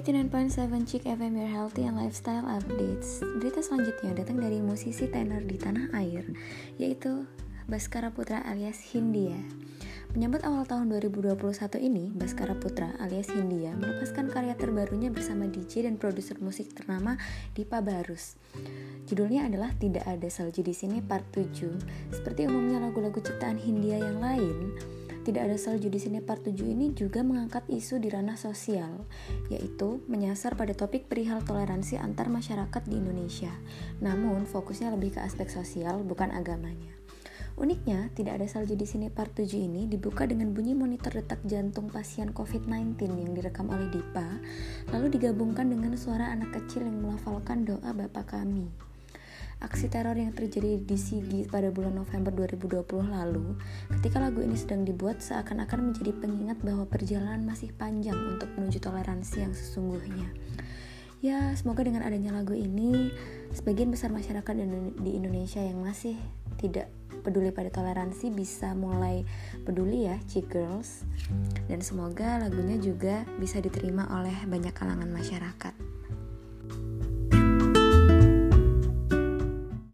89.7 Chick FM Your Healthy and Lifestyle Updates Berita selanjutnya datang dari musisi tenor di tanah air Yaitu Baskara Putra alias Hindia Menyambut awal tahun 2021 ini, Baskara Putra alias Hindia melepaskan karya terbarunya bersama DJ dan produser musik ternama Dipa Barus. Judulnya adalah Tidak Ada Salju di Sini Part 7. Seperti umumnya lagu-lagu ciptaan Hindia yang lain, tidak ada salju di sini part 7 ini juga mengangkat isu di ranah sosial, yaitu menyasar pada topik perihal toleransi antar masyarakat di Indonesia. Namun, fokusnya lebih ke aspek sosial, bukan agamanya. Uniknya, tidak ada salju di sini part 7 ini dibuka dengan bunyi monitor detak jantung pasien COVID-19 yang direkam oleh Dipa, lalu digabungkan dengan suara anak kecil yang melafalkan doa Bapak kami. Aksi teror yang terjadi di Sigi pada bulan November 2020 lalu, ketika lagu ini sedang dibuat seakan-akan menjadi pengingat bahwa perjalanan masih panjang untuk menuju toleransi yang sesungguhnya. Ya, semoga dengan adanya lagu ini, sebagian besar masyarakat di Indonesia yang masih tidak peduli pada toleransi bisa mulai peduli ya, Chick Girls. Dan semoga lagunya juga bisa diterima oleh banyak kalangan masyarakat.